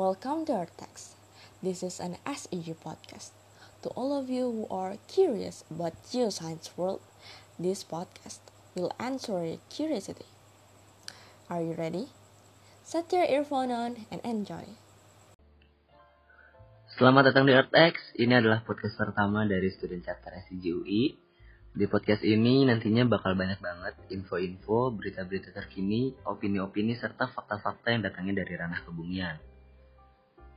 Welcome to our text. This is an SEG podcast. To all of you who are curious about geoscience world, this podcast will answer your curiosity. Are you ready? Set your earphone on and enjoy. Selamat datang di EarthX. Ini adalah podcast pertama dari student chapter SEG UI. Di podcast ini nantinya bakal banyak banget info-info, berita-berita terkini, opini-opini, serta fakta-fakta yang datangnya dari ranah kebumian.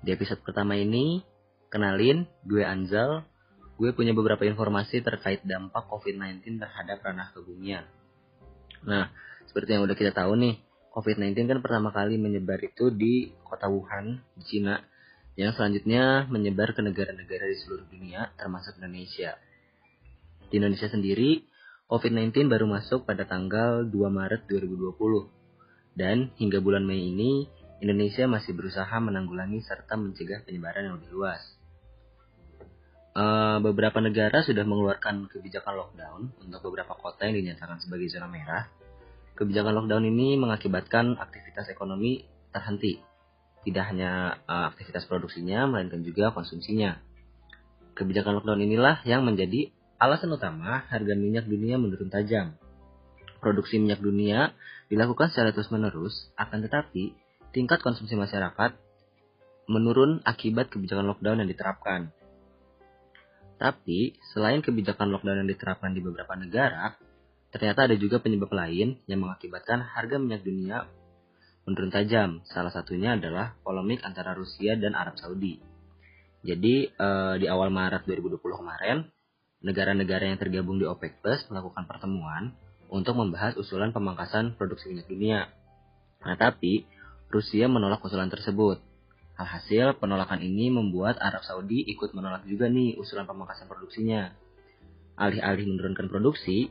Di episode pertama ini, kenalin, gue Anzal. Gue punya beberapa informasi terkait dampak COVID-19 terhadap ranah kebumian. Nah, seperti yang udah kita tahu nih, COVID-19 kan pertama kali menyebar itu di kota Wuhan, di Cina, yang selanjutnya menyebar ke negara-negara di seluruh dunia, termasuk Indonesia. Di Indonesia sendiri, COVID-19 baru masuk pada tanggal 2 Maret 2020. Dan hingga bulan Mei ini, Indonesia masih berusaha menanggulangi serta mencegah penyebaran yang lebih luas. Uh, beberapa negara sudah mengeluarkan kebijakan lockdown untuk beberapa kota yang dinyatakan sebagai zona merah. Kebijakan lockdown ini mengakibatkan aktivitas ekonomi terhenti. Tidak hanya uh, aktivitas produksinya, melainkan juga konsumsinya. Kebijakan lockdown inilah yang menjadi alasan utama harga minyak dunia menurun tajam. Produksi minyak dunia dilakukan secara terus-menerus, akan tetapi tingkat konsumsi masyarakat menurun akibat kebijakan lockdown yang diterapkan. Tapi, selain kebijakan lockdown yang diterapkan di beberapa negara, ternyata ada juga penyebab lain yang mengakibatkan harga minyak dunia menurun tajam. Salah satunya adalah polemik antara Rusia dan Arab Saudi. Jadi, eh, di awal Maret 2020 kemarin, negara-negara yang tergabung di OPEC Plus melakukan pertemuan untuk membahas usulan pemangkasan produksi minyak dunia. Nah, tapi Rusia menolak usulan tersebut. Alhasil, penolakan ini membuat Arab Saudi ikut menolak juga nih usulan pemangkasan produksinya. Alih-alih menurunkan produksi,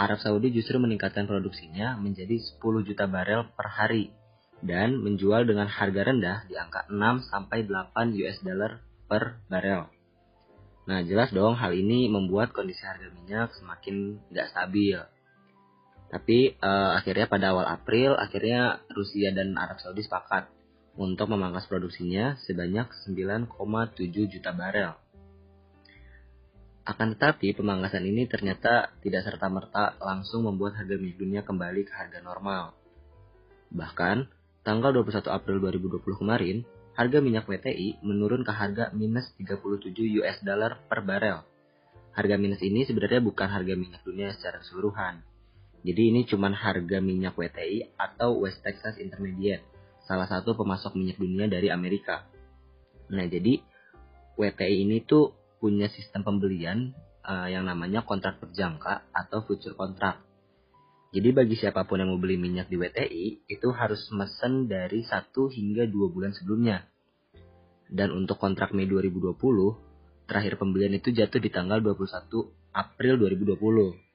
Arab Saudi justru meningkatkan produksinya menjadi 10 juta barel per hari dan menjual dengan harga rendah di angka 6 sampai 8 US dollar per barel. Nah, jelas dong hal ini membuat kondisi harga minyak semakin nggak stabil. Tapi uh, akhirnya pada awal April, akhirnya Rusia dan Arab Saudi sepakat untuk memangkas produksinya sebanyak 9,7 juta barel. Akan tetapi, pemangkasan ini ternyata tidak serta-merta langsung membuat harga minyak dunia kembali ke harga normal. Bahkan, tanggal 21 April 2020 kemarin, harga minyak WTI menurun ke harga minus 37 US dollar per barel. Harga minus ini sebenarnya bukan harga minyak dunia secara keseluruhan. Jadi ini cuma harga minyak WTI atau West Texas Intermediate salah satu pemasok minyak dunia dari Amerika. Nah, jadi WTI ini tuh punya sistem pembelian uh, yang namanya kontrak berjangka atau future contract. Jadi bagi siapa pun yang mau beli minyak di WTI, itu harus mesen dari 1 hingga 2 bulan sebelumnya. Dan untuk kontrak Mei 2020, terakhir pembelian itu jatuh di tanggal 21 April 2020.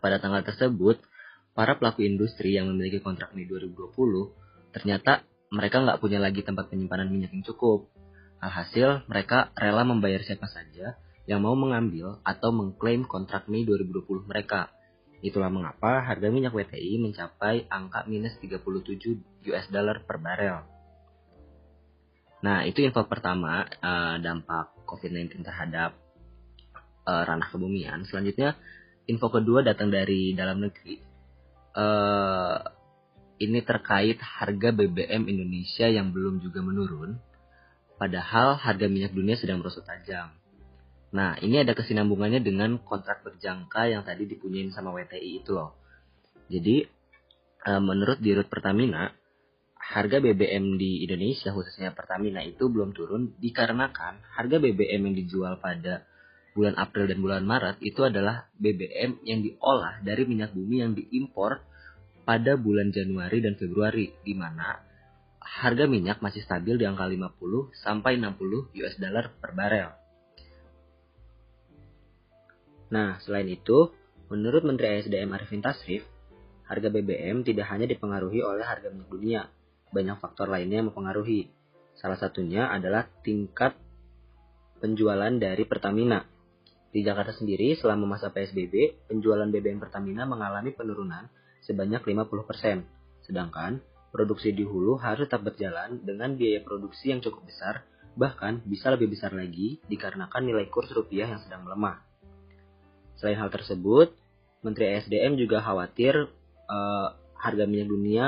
Pada tanggal tersebut, para pelaku industri yang memiliki kontrak Mei 2020 Ternyata mereka nggak punya lagi tempat penyimpanan minyak yang cukup. Alhasil, mereka rela membayar siapa saja yang mau mengambil atau mengklaim kontrak Mei 2020 mereka. Itulah mengapa harga minyak WTI mencapai angka minus 37 US dollar per barel. Nah, itu info pertama uh, dampak COVID-19 terhadap uh, ranah kebumian. Selanjutnya, info kedua datang dari dalam negeri. Uh, ini terkait harga BBM Indonesia yang belum juga menurun, padahal harga minyak dunia sedang merosot tajam. Nah, ini ada kesinambungannya dengan kontrak berjangka yang tadi dipunyain sama WTI itu loh. Jadi, eh, menurut Dirut Pertamina, harga BBM di Indonesia khususnya Pertamina itu belum turun dikarenakan harga BBM yang dijual pada bulan April dan bulan Maret itu adalah BBM yang diolah dari minyak bumi yang diimpor pada bulan Januari dan Februari, di mana harga minyak masih stabil di angka 50 sampai 60 US dollar per barel. Nah, selain itu, menurut Menteri ESDM Arifin Tasrif, harga BBM tidak hanya dipengaruhi oleh harga minyak dunia, banyak faktor lainnya yang mempengaruhi. Salah satunya adalah tingkat penjualan dari Pertamina. Di Jakarta sendiri, selama masa PSBB, penjualan BBM Pertamina mengalami penurunan sebanyak 50%. Sedangkan produksi di hulu harus tetap berjalan dengan biaya produksi yang cukup besar, bahkan bisa lebih besar lagi dikarenakan nilai kurs rupiah yang sedang melemah. Selain hal tersebut, Menteri ESDM juga khawatir uh, harga minyak dunia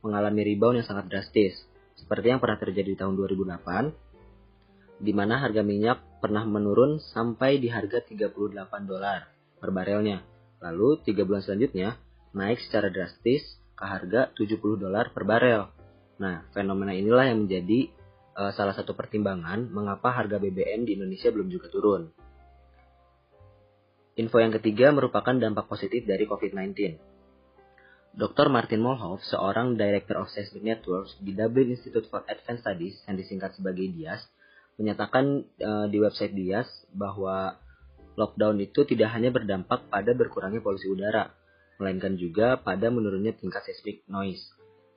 mengalami rebound yang sangat drastis, seperti yang pernah terjadi di tahun 2008, di mana harga minyak pernah menurun sampai di harga 38 dolar per barelnya. Lalu, tiga bulan selanjutnya, naik secara drastis ke harga 70 dolar per barel. Nah, fenomena inilah yang menjadi uh, salah satu pertimbangan mengapa harga BBM di Indonesia belum juga turun. Info yang ketiga merupakan dampak positif dari COVID-19. Dr. Martin Molhoff, seorang Director of Seismic Networks di Dublin Institute for Advanced Studies yang disingkat sebagai DIAS, menyatakan uh, di website DIAS bahwa lockdown itu tidak hanya berdampak pada berkurangnya polusi udara, melainkan juga pada menurunnya tingkat seismic noise.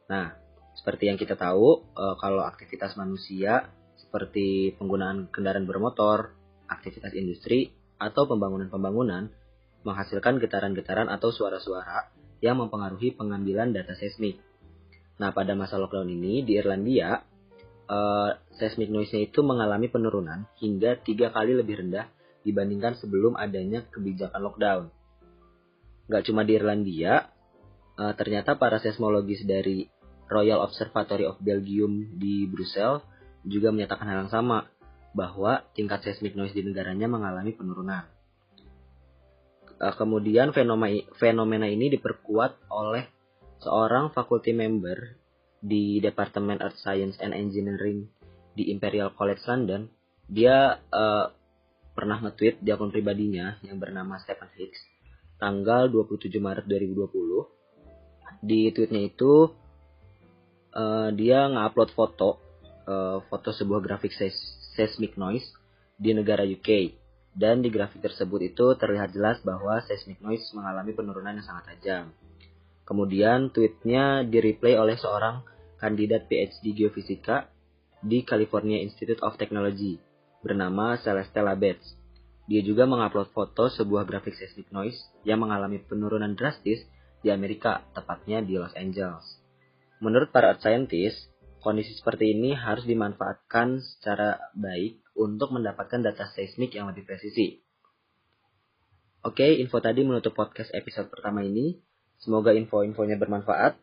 Nah, seperti yang kita tahu, e, kalau aktivitas manusia seperti penggunaan kendaraan bermotor, aktivitas industri, atau pembangunan-pembangunan menghasilkan getaran-getaran atau suara-suara yang mempengaruhi pengambilan data seismik. Nah, pada masa lockdown ini di Irlandia, uh, seismic noise-nya itu mengalami penurunan hingga tiga kali lebih rendah dibandingkan sebelum adanya kebijakan lockdown nggak cuma di Irlandia, uh, ternyata para seismologis dari Royal Observatory of Belgium di Brussels juga menyatakan hal yang sama, bahwa tingkat seismic noise di negaranya mengalami penurunan. Uh, kemudian fenomena ini diperkuat oleh seorang faculty member di Departemen Earth Science and Engineering di Imperial College London. Dia uh, pernah nge-tweet di akun pribadinya yang bernama Stephen Hicks tanggal 27 Maret 2020 di tweetnya itu uh, dia ngupload foto uh, foto sebuah grafik seismic noise di negara UK dan di grafik tersebut itu terlihat jelas bahwa seismic noise mengalami penurunan yang sangat tajam. Kemudian tweetnya di-replay oleh seorang kandidat PhD geofisika di California Institute of Technology bernama Celeste Labets dia juga mengupload foto sebuah grafik seismic noise yang mengalami penurunan drastis di Amerika, tepatnya di Los Angeles. Menurut para earth scientist, kondisi seperti ini harus dimanfaatkan secara baik untuk mendapatkan data seismik yang lebih presisi. Oke, info tadi menutup podcast episode pertama ini. Semoga info-infonya bermanfaat.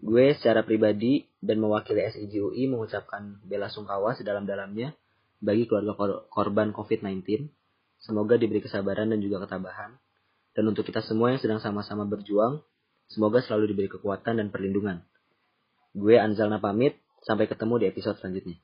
Gue secara pribadi dan mewakili SIGUI mengucapkan bela sungkawa sedalam-dalamnya bagi keluarga kor korban COVID-19 Semoga diberi kesabaran dan juga ketabahan. Dan untuk kita semua yang sedang sama-sama berjuang, semoga selalu diberi kekuatan dan perlindungan. Gue Anzalna pamit, sampai ketemu di episode selanjutnya.